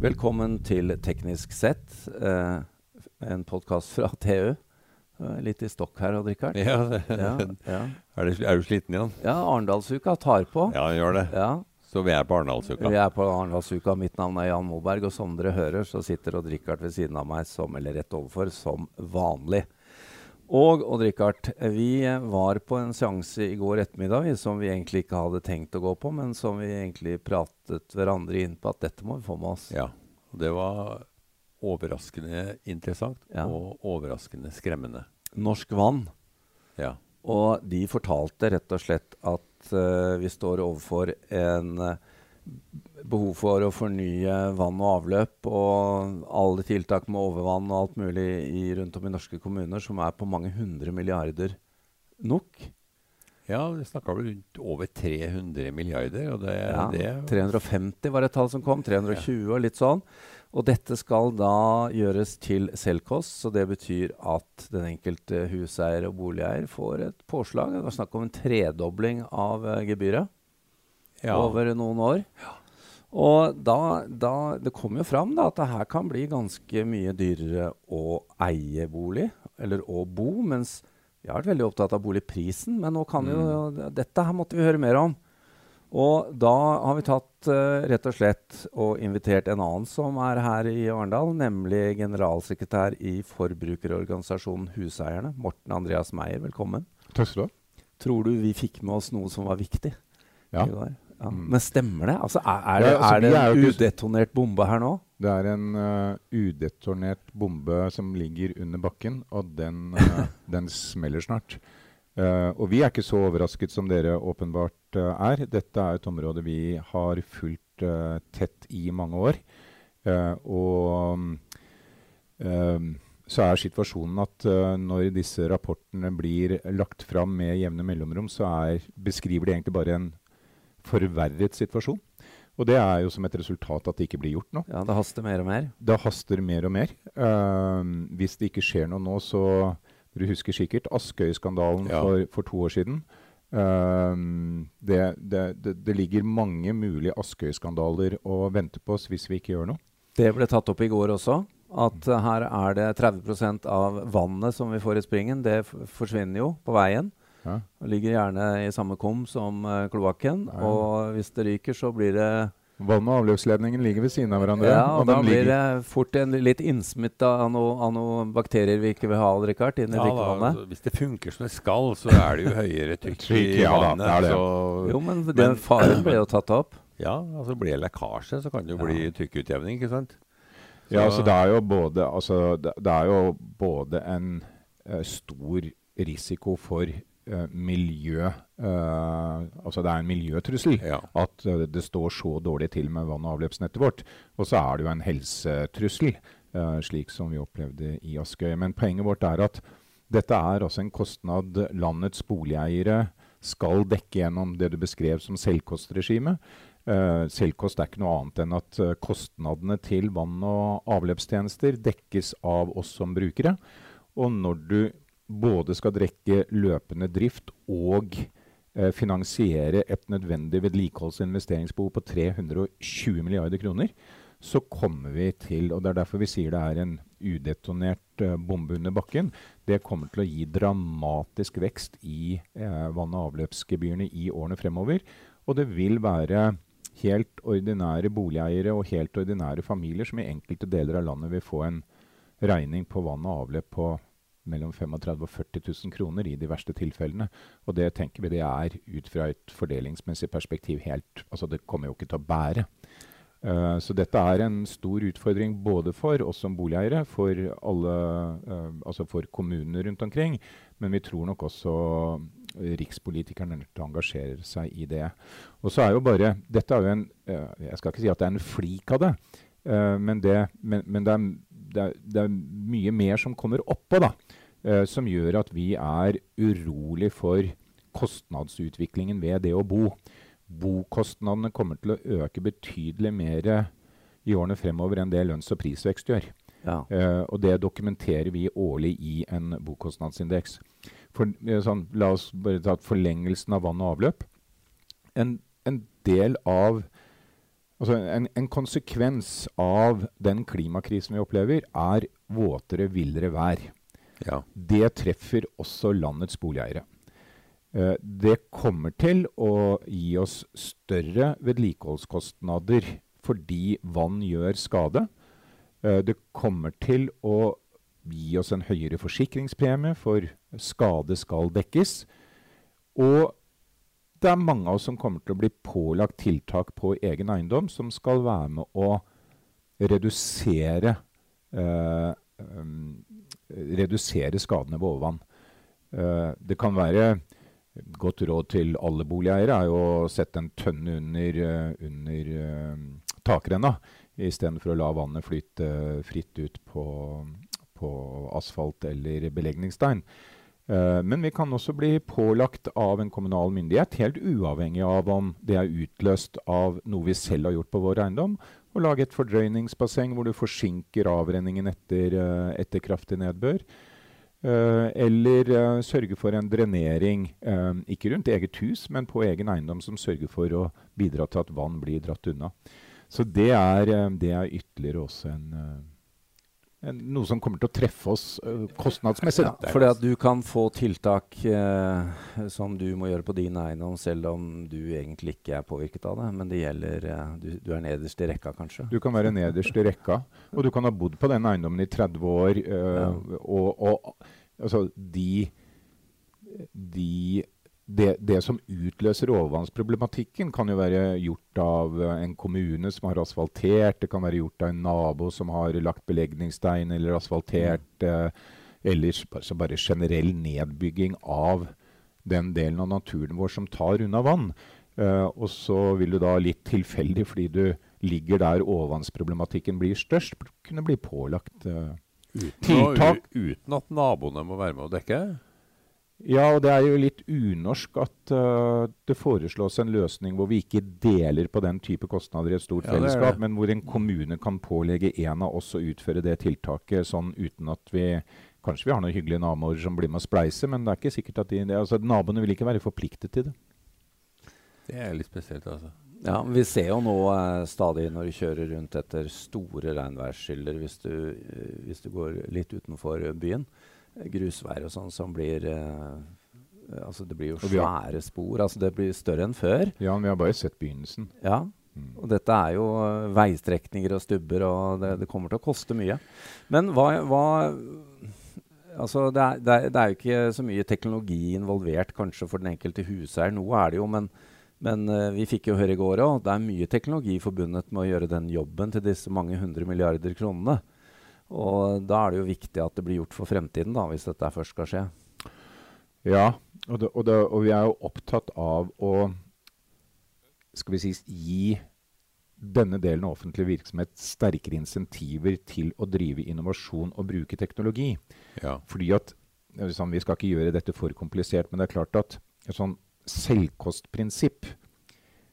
Velkommen til Teknisk sett, eh, en podkast fra TU. Litt i stokk her, Odd Rikard. Ja, Ja, ja. er, er du sliten igjen? ja Arendalsuka tar på. Ja, gjør det. Ja, Så vi er på Arendalsuka. Vi er på Arendalsuka. Mitt navn er Jan Moberg, og som dere hører, så sitter Odd Rikard ved siden av meg, som, eller rett overfor, som vanlig. Og Odd Rikard, vi var på en seanse i går ettermiddag som vi egentlig ikke hadde tenkt å gå på, men som vi egentlig pratet hverandre inn på at dette må vi få med oss. Ja. Det var overraskende interessant Ja. og overraskende skremmende. Norsk Vann. Ja. Og de fortalte rett og slett at uh, vi står overfor en eh, behov for å fornye vann og avløp og alle tiltak med overvann og alt mulig i, rundt om i norske kommuner, som er på mange hundre milliarder nok. ja, vi snakka vel rundt over 300 milliarder, og det, Ja, det 350 var et tall som kom, 320 og litt sånn. Og dette skal da gjøres til selvkost, så det betyr at den enkelte huseier og boligeier får et påslag. Det var snakk om en tredobling av uh, gebyret. Ja. over noen år. Og da, da Det kom jo fram da, at det her kan bli ganske mye dyrere å eie bolig, eller å bo. Mens vi har vært veldig opptatt av boligprisen, men nå kan jo dette her måtte vi høre mer om. Og da har vi tatt uh, rett og slett og invitert en annen som er her i Arendal, nemlig generalsekretær i forbrukerorganisasjonen Huseierne, Morten Andreas Meyer. Velkommen. Takk skal du ha. Tror du vi fikk med oss noe som var viktig? Ja. Ja. Mm. Men stemmer det? Altså, er, er, det, altså, er det er jo en udetonert bombe her nå? Det er en uh, udetonert bombe som ligger under bakken, og den, uh, den smeller snart. Uh, og vi er ikke så overrasket som dere åpenbart er. Dette er et område vi har fulgt tett i mange år. Og um, så er situasjonen at uh, når disse rapportene blir lagt fram med jevne mellomrom, så er, beskriver de egentlig bare en forverret situasjon. Og det er jo som et resultat at det ikke blir gjort noe. Ja, Det haster mer og mer. Det haster mer og mer. Uh, hvis det ikke skjer noe nå, så Du husker sikkert Askøy-skandalen Ja. for, for to år siden. Uh, det, det, det, det ligger mange mulige Askøy-skandaler å vente på oss hvis vi ikke gjør noe. Det ble tatt opp i går også. At her er det 30% av vannet som vi får i springen, det forsvinner jo på veien. Ja. Ligger gjerne i samme kum som uh, kloakken. Ja. Og hvis det ryker, så blir det Vann- og avløpsledningen ligger ved siden av hverandre. Ja, og og da blir ligger- det fort en litt innsmitta av noen bakterier vi ikke vil ha, Richard, inn i Ja, da, drikkevannet. altså, hvis det funker som det skal, så er det jo høyere trykk i ja da, vannet. det det. Så, Jo, men Men- den faren ble jo tatt opp. ja, altså blir det lekkasje, så kan det jo Ja. bli trykkutjevning, ikke sant? Ja, altså det er jo både, altså, det, det er jo både en uh, stor risiko for miljø eh, Altså det er en miljøtrussel Ja. at eh, det står så dårlig til med vann- og avløpsnettet vårt. Og så er det jo en helsetrussel, eh, slik som vi opplevde i Askøy. Men poenget vårt er at dette er altså en kostnad landets boligeiere skal dekke gjennom det du beskrev som selvkostregime. Uh, selvkost er ikke noe annet enn at eh, kostnadene til vann- og avløpstjenester dekkes av oss som brukere. Og når du både skal drekke løpende drift og eh, finansiere et nødvendig vedlikeholds- og investeringsbehov på 320 milliarder kroner, så kommer vi til, og det er derfor vi sier det er en udetonert eh, bombe under bakken, det kommer til å gi dramatisk vekst i eh, vann- og avløpsgebyrene i årene fremover. Og det vil være helt ordinære boligeiere og helt ordinære familier som i enkelte deler av landet vil få en regning på vann og avløp på mellom 35 og 40 000 kroner i de verste tilfellene. Og det tenker vi det er ut fra et fordelingsmessig perspektiv helt Altså det kommer jo ikke til å bære. Uh, så dette er en stor utfordring både for oss som boligeiere, for alle uh, Altså for kommunene rundt omkring, men vi tror nok også rikspolitikerne er nødt til å engasjere seg i det. Og så er jo bare Dette er jo en uh, Jeg skal ikke si at det er en flik av det, men, det, men, men det, er, det, er, det er mye mer som kommer oppå, da. eh, som gjør at vi er urolig for kostnadsutviklingen ved det å bo. Bokostnadene kommer til å øke betydelig mer i årene fremover enn det lønns- og prisvekst gjør. Ja. Eh, og det dokumenterer vi årlig i en bokostnadsindeks. For, eh, sånn, la oss bare ta forlengelsen av vann og avløp. En, en del av Altså en, en, konsekvens av den klimakrisen vi opplever, er våtere, villere vær. Ja. Det treffer også landets boligeiere. Uh, det kommer til å gi oss større vedlikeholdskostnader fordi vann gjør skade. Uh, det kommer til å gi oss en høyere forsikringspremie, for skade skal dekkes. Og det er mange av oss som kommer til å bli pålagt tiltak på egen eiendom som skal være med å redusere, eh, um, redusere skadene ved overvann. Eh, det kan være godt råd til alle boligeiere er å sette en tønne under, uh, under uh, takrenna, istedenfor å la vannet flyte fritt ut på, på asfalt eller belegningsstein. Uh, men vi kan også bli pålagt av en kommunal myndighet, helt uavhengig av om det er utløst av noe vi selv har gjort på vår eiendom, å lage et fordrøyningsbasseng hvor du forsinker avrenningen etter, uh, etter kraftig nedbør. Uh, eller sørge for en drenering, ikke rundt eget hus, men på egen eiendom, som sørger for å bidra til at vann blir dratt unna. Så det er, det er ytterligere også en noe som kommer til å treffe oss uh, kostnadsmessig. Ja, fordi at du kan få tiltak eh, som du må gjøre på din eiendom, selv om du egentlig ikke er påvirket av det. Men det gjelder eh, du, du, er nederst i rekka, kanskje? Du kan være nederst i rekka. Og du kan ha bodd på den eiendommen i 30 år. Ja. Og, og, altså, de, de det, det, som utløser overvannsproblematikken, kan jo være gjort av eh, en kommune som har asfaltert, det kan være gjort av en nabo som har lagt belegningsstein eller asfaltert, eh, eller bare, bare generell nedbygging av den delen av naturen vår som tar unna vann. Eh, og så vil du da litt tilfeldig, fordi du ligger der overvannsproblematikken blir størst, kunne bli pålagt eh, tiltak. Uten at naboene må være med å dekke? Ja, og det er jo litt unorsk at uh, det foreslås en løsning hvor vi ikke deler på den type kostnader i et stort ja, fellesskap, men hvor en kommune kan pålegge en av oss å utføre det tiltaket sånn uten at vi Kanskje vi har noen hyggelige naboer som blir med å spleise, men det er ikke sikkert at de, det, altså, naboene vil ikke være forpliktet til det. Det er litt spesielt, altså. Ja, Vi ser jo nå eh, stadig når du kjører rundt etter store regnværsskiller hvis, eh, hvis, du går litt utenfor byen, grusvær og sånn som blir uh, Altså det blir jo svære spor. altså Det blir større enn før. Ja, men vi har bare sett begynnelsen. Ja. Mm. Og dette er jo uh, veistrekninger og stubber, og det, det, kommer til å koste mye. Men hva, hva Altså det er, det, er, det er, jo ikke så mye teknologi involvert kanskje for den enkelte huseier. Noe er det jo, men, men uh, vi fikk jo høre i går òg, det er mye teknologi forbundet med å gjøre den jobben til disse mange hundre milliarder kronene. Og da er det jo viktig at det blir gjort for fremtiden, da, hvis dette først skal skje. Ja, og, det, og, det, og vi er jo opptatt av å skal vi si, gi denne delen av offentlig virksomhet sterkere insentiver til å drive innovasjon og bruke teknologi. Ja. Fordi at, liksom, Vi skal ikke gjøre dette for komplisert, men det er klart at et sånn selvkostprinsipp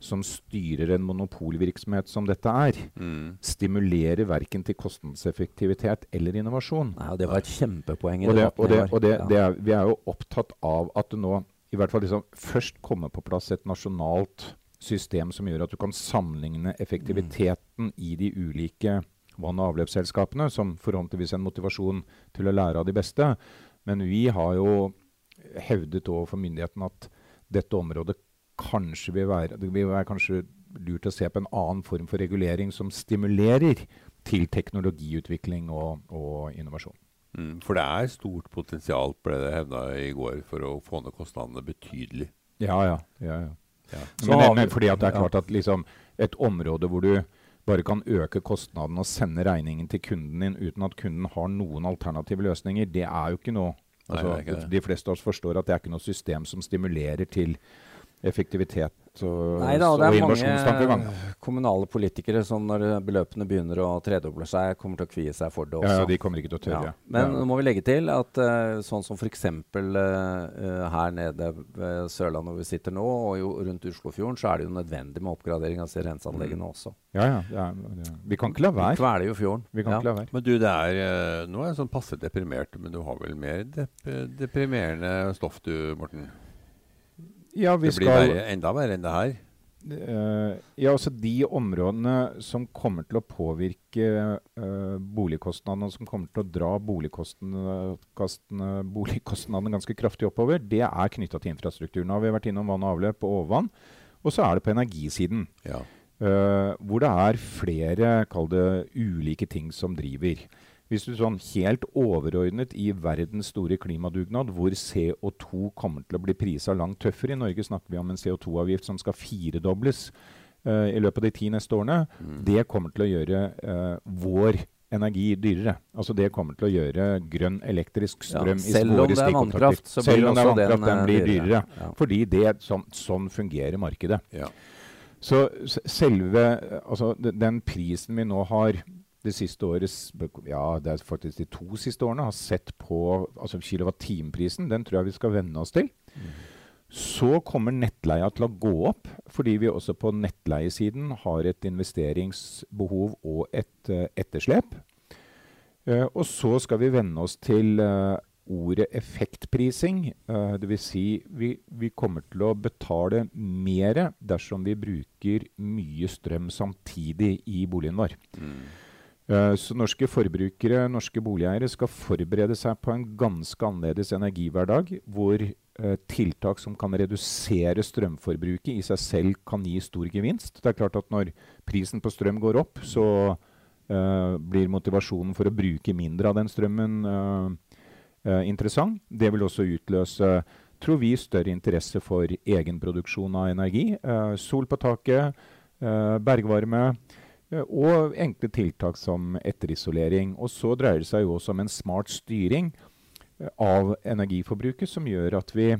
som styrer en monopolvirksomhet som dette er, mm. stimulerer verken til kostnadseffektivitet eller innovasjon. Nei, det var et kjempepoeng. Og, det, og, det, og det, er, Vi er jo opptatt av at det nå i hvert fall liksom, først kommer på plass et nasjonalt system som gjør at du kan sammenligne effektiviteten mm. i de ulike vann- og avløpsselskapene, som forhåpentligvis en motivasjon til å lære av de beste. Men vi har jo hevdet overfor myndighetene at dette området kanskje vil være, det vil være kanskje lurt å se på en annen form for regulering som stimulerer til teknologiutvikling og, og innovasjon. Mm, for det er stort potensial, ble det hevda i går, for å få ned kostnadene betydelig. Ja, ja. ja, ja. ja. Men, men, fordi det er klart at liksom, et område hvor du bare kan øke kostnaden og sende regningen til kunden din uten at kunden har noen alternative løsninger, det er jo ikke noe altså, Nei, ikke De fleste av oss forstår at det er ikke noe system som stimulerer til effektivitet og, Nei da, det er mange kommunale politikere som når beløpene begynner å tredoble seg, kommer til å kvie seg for det også. Ja, de kommer ikke til å tørre. Ja. Men nå må vi legge til at uh, sånn som f.eks. Uh, uh, her nede ved Sørlandet hvor vi sitter nå, og jo, rundt Oslofjorden, så er det jo nødvendig med oppgradering av renseanleggene mm. også. Ja, ja, ja, Vi kan ikke la være. Vi kveler jo fjorden. Vi kan ikke la være. Men du, det er, uh, nå er jeg sånn passe deprimert, men du har vel mer dep deprimerende stoff du, Morten? Ja, det blir skal... verre, enda verre enn det her. Uh, ja, altså De områdene som kommer til å påvirke uh, boligkostnadene, og som kommer til å dra boligkostnadene, boligkostnadene ganske kraftig oppover, det er knytta til infrastrukturen. Vi har vi vært innom vann og avløp og overvann. Og så er det på energisiden. Ja. Uh, hvor det er flere kall det, ulike ting som driver. Hvis du sånn helt overordnet i verdens store klimadugnad, hvor CO2 kommer til å bli prisa langt tøffere I Norge snakker vi om en CO2-avgift som skal firedobles uh, i løpet av de ti neste årene. Mm. Det kommer til å gjøre uh, vår energi dyrere. Altså Det kommer til å gjøre grønn elektrisk strøm ja, Selv om det er vannkraft, så blir selv om det er vannkraft, den, den blir dyrere. dyrere ja. Fordi det, sånn, sånn fungerer markedet. Ja. Så selve altså, den prisen vi nå har det siste året, ja, det er faktisk de to siste årene, har sett på altså kilowattimeprisen. Den tror jeg vi skal venne oss til. Så kommer nettleia til å gå opp, fordi vi også på nettleiesiden har et investeringsbehov og et uh, etterslep. Uh, og så skal vi venne oss til uh, ordet effektprising. Uh, Dvs. Si vi, vi kommer til å betale mer dersom vi bruker mye strøm samtidig i boligen vår. Mm. Eh, så norske forbrukere, norske boligeiere, skal forberede seg på en ganske annerledes energihverdag, hvor uh, tiltak som kan redusere strømforbruket, i seg selv kan gi stor gevinst. Det er klart at når prisen på strøm går opp, så uh, blir motivasjonen for å bruke mindre av den strømmen interessant. Det vil også utløse tror vi, større interesse for egenproduksjon av energi. sol på taket, bergvarme. Eh, og enkle tiltak som etterisolering. Og så dreier det seg jo også om en smart styring eh, av energiforbruket, som gjør at vi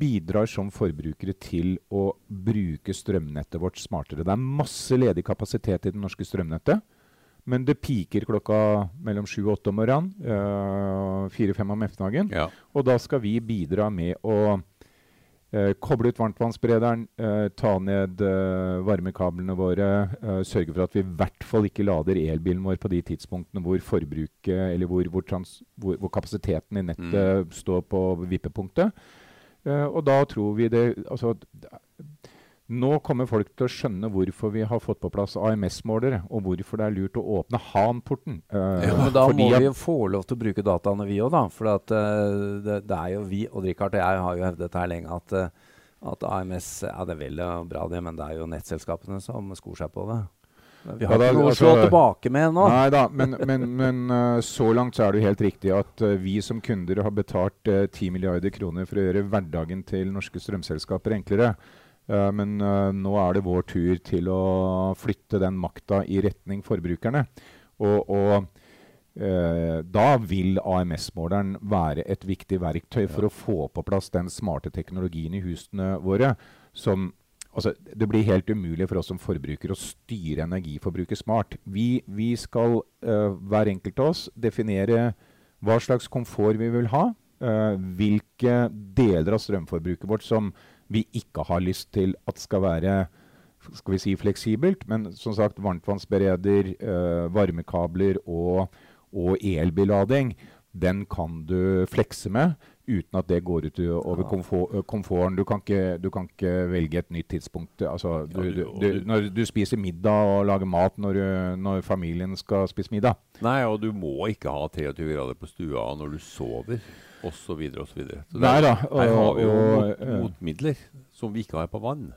bidrar som forbrukere til å bruke strømnettet vårt smartere. Det er masse ledig kapasitet i det norske strømnettet. Men det piker klokka mellom sju og åtte om morgenen. Øh, Fire-fem om ettermiddagen. Ja. Og da skal vi bidra med å Eh, koble ut varmtvannsberederen, eh, ta ned eh, varmekablene våre. Eh, sørge for at vi i hvert fall ikke lader elbilen vår på de tidspunktene hvor forbruket, eller hvor, hvor, trans, hvor, hvor kapasiteten i nettet mm. står på vippepunktet. Eh, og da tror vi det altså, nå kommer folk til å skjønne hvorfor vi har fått på plass AMS-målere, og hvorfor det er lurt å åpne Han-porten. Uh, ja, men da må vi jo få lov til å bruke dataene, vi òg, da. For at, uh, det, det, er jo vi, og Richard og jeg har jo hevdet her lenge at, uh, at AMS ja, det er vel bra, det, men det er jo nettselskapene som skor seg på det. Vi har ja, da, ikke noe å slå altså, tilbake med nå. Nei da, men, men, men uh, så langt så er det jo helt riktig at uh, vi som kunder har betalt uh, 10 milliarder kroner for å gjøre hverdagen til norske strømselskaper enklere. Uh, men uh, nå er det vår tur til å flytte den makta i retning forbrukerne. Og, og uh, da vil AMS-måleren være et viktig verktøy for ja. å få på plass den smarte teknologien i husene våre. som Altså, det blir helt umulig for oss som forbrukere å styre energiforbruket smart. Vi, vi skal, uh, hver enkelt av oss, definere hva slags komfort vi vil ha. Uh, hvilke deler av strømforbruket vårt som vi ikke har lyst til at skal være skal vi si fleksibelt. Men som sagt, varmtvannsbereder, øh, varmekabler og, og elbillading, den kan du flekse med uten at det går ut over komfort, komforten. Du kan, ikke, du kan, ikke, velge et nytt tidspunkt. Altså, du, du, når du spiser middag og lager mat når, når, familien skal spise middag. Nei, og du må ikke ha 23 grader på stua når du sover osv. osv. Her har vi jo og, motmidler som vi ikke har på vann.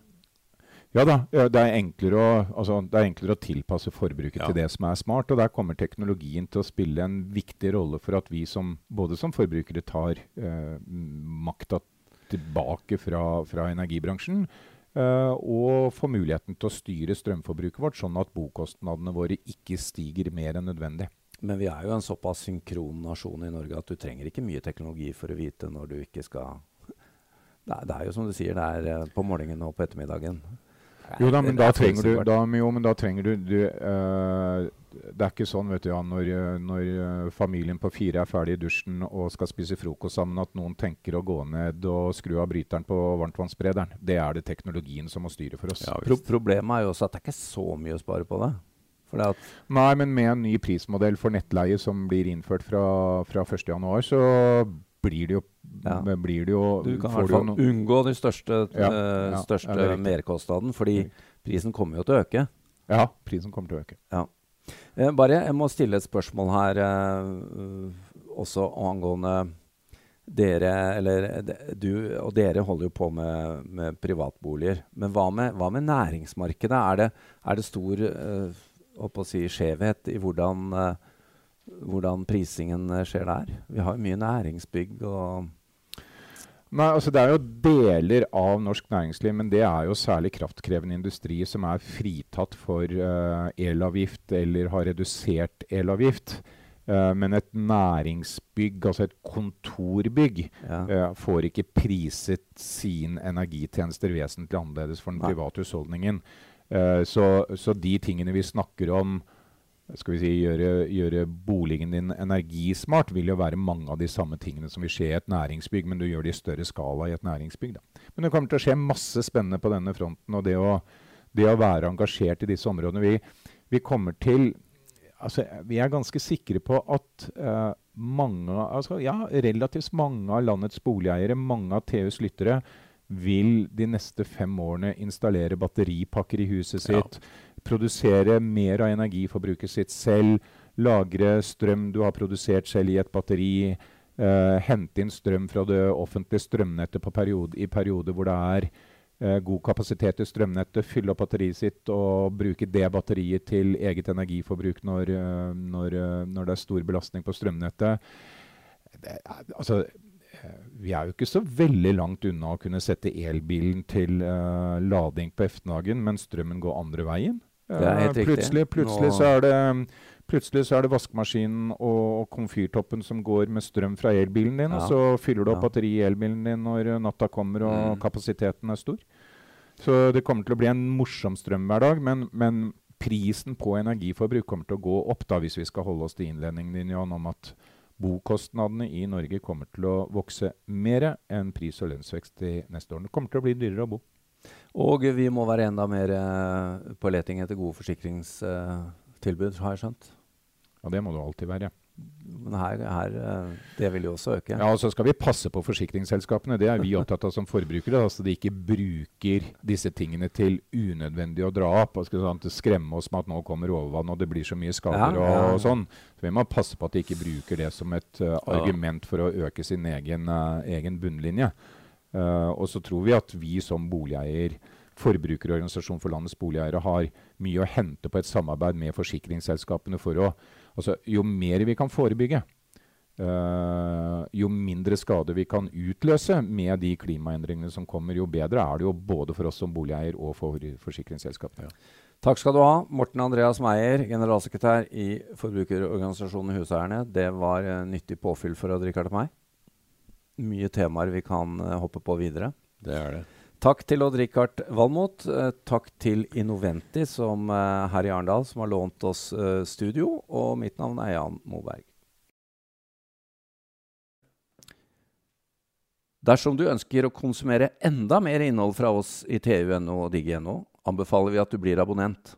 Ja da, det er, enklere å, altså, det er enklere å tilpasse forbruket ja. til det som er smart. Og der kommer teknologien til å spille en viktig rolle for at vi som, både som forbrukere tar eh, makta tilbake fra, fra energibransjen. Uh, og få muligheten til å styre strømforbruket vårt, sånn at bokostnadene våre ikke stiger mer enn nødvendig. Men vi er jo en såpass synkron nasjon i Norge at du trenger ikke mye teknologi for å vite når du ikke skal Det er, det er jo som du sier, det er eh, på morgenen og på ettermiddagen. Jo da, men da trenger du, da, jo, men da trenger du, du uh, Det er ikke sånn vet du, ja, når, når, familien på fire er ferdig i dusjen og skal spise frokost sammen, at noen tenker å gå ned og skru av bryteren på varmtvannsberederen. Det er det teknologien som må styre for oss. Ja, Pro problemet er jo også at det er ikke så mye å spare på det. Nei, men med en ny prismodell for nettleie som blir innført fra, fra 1.1, så blir det jo Ja. blir det jo Du kan i hvert fall unngå den største, Ja, eh, ja, største ja, det er merkostnaden, fordi prisen kommer jo til å øke. Ja, prisen kommer til å øke. Eh, bare, jeg må stille et spørsmål her eh, også angående dere, eller eh, du og dere holder jo på med, med privatboliger. Men hva med, hva med næringsmarkedet? Er det, er det stor eh, si, skjevhet i hvordan, eh, hvordan prisingen eh, skjer der? Vi har jo mye næringsbygg og Nei, altså Det er jo deler av norsk næringsliv, men det er jo særlig kraftkrevende industri som er fritatt for uh, elavgift eller har redusert elavgift. Uh, men et næringsbygg, altså et kontorbygg, ja. uh, får ikke priset sin energitjenester vesentlig annerledes for den private husholdningen. Så, så de tingene vi snakker om skal vi si, gjøre, gjøre boligen din energismart, vil jo være mange av de samme tingene som vil skje i et næringsbygg, men du gjør det i større skala i et næringsbygg. Da. Men det kommer til å skje masse spennende på denne fronten. og det å, det å være engasjert i disse områdene Vi, vi kommer til altså, Vi er ganske sikre på at uh, mange, altså, ja, relativt mange av landets boligeiere, mange av TUs lyttere, vil de neste fem årene installere batteripakker i huset Ja. Produsere mer av energiforbruket sitt selv, lagre strøm du har produsert selv i et batteri, eh, hente inn strøm fra det offentlige strømnettet periode, i perioder hvor det er eh, god kapasitet i strømnettet, fylle opp batteriet sitt og bruke det batteriet til eget energiforbruk når, eh, når, eh, når det er stor belastning på strømnettet. Det altså, eh, vi er jo ikke så veldig langt unna å kunne sette elbilen til uh, lading på ettermiddagen, men strømmen går andre veien. Det er helt riktig. Plutselig, plutselig, så er det, plutselig så er det vaskemaskinen og, komfyrtoppen som går med strøm fra elbilen din, Ja. og så fyller du opp Ja. batteriet i elbilen din når eh, natta kommer og Mm. kapasiteten er stor. Så det kommer til å bli en morsom strømhverdag, men, men prisen på energiforbruk kommer til å gå opp da, hvis vi skal holde oss til innledningen din, Jan, om at bokostnadene i Norge kommer til å vokse mer enn pris- og lønnsvekst de neste årene. Det kommer til å bli dyrere å bo. Og vi må være enda mer eh, på leting etter gode forsikringstilbud, har jeg skjønt. Ja, det må det alltid være. Men her, her eh, Det vil jo også øke. Ja, og så skal vi passe på forsikringsselskapene. Det er vi opptatt av som forbrukere. Så altså de ikke bruker disse tingene til unødvendig å dra opp. Og sånn, skremme oss med at nå kommer overvann og det blir så mye skader. Ja, ja. og sånn. Så vi må passe på at de ikke bruker det som et uh, argument for å øke sin egen, uh, egen bunnlinje. Eh, og så tror vi at vi som boligeier, Forbrukerorganisasjon for landets boligeiere, har mye å hente på et samarbeid med forsikringsselskapene for å Altså, jo mer vi kan forebygge, Uh, jo mindre skade vi kan utløse med de klimaendringene som kommer, jo bedre er det jo både for oss som boligeier og for forsikringsselskapene. Takk skal du ha, Morten Andreas Meyer, generalsekretær i Forbrukerorganisasjonen Huseierne. Det var uh, nyttig påfyll for Odd-Rikard og meg. Mye temaer vi kan eh, hoppe på videre. Det er det. Takk til Odd-Rikard Valmot. Eh, takk til Innoventi som, eh, her i Arendal, som har lånt oss studio. Og mitt navn er Jan Moberg. Dersom du ønsker å konsumere enda mer innhold fra oss i TU.no og digg.no, anbefaler vi at du blir abonnent.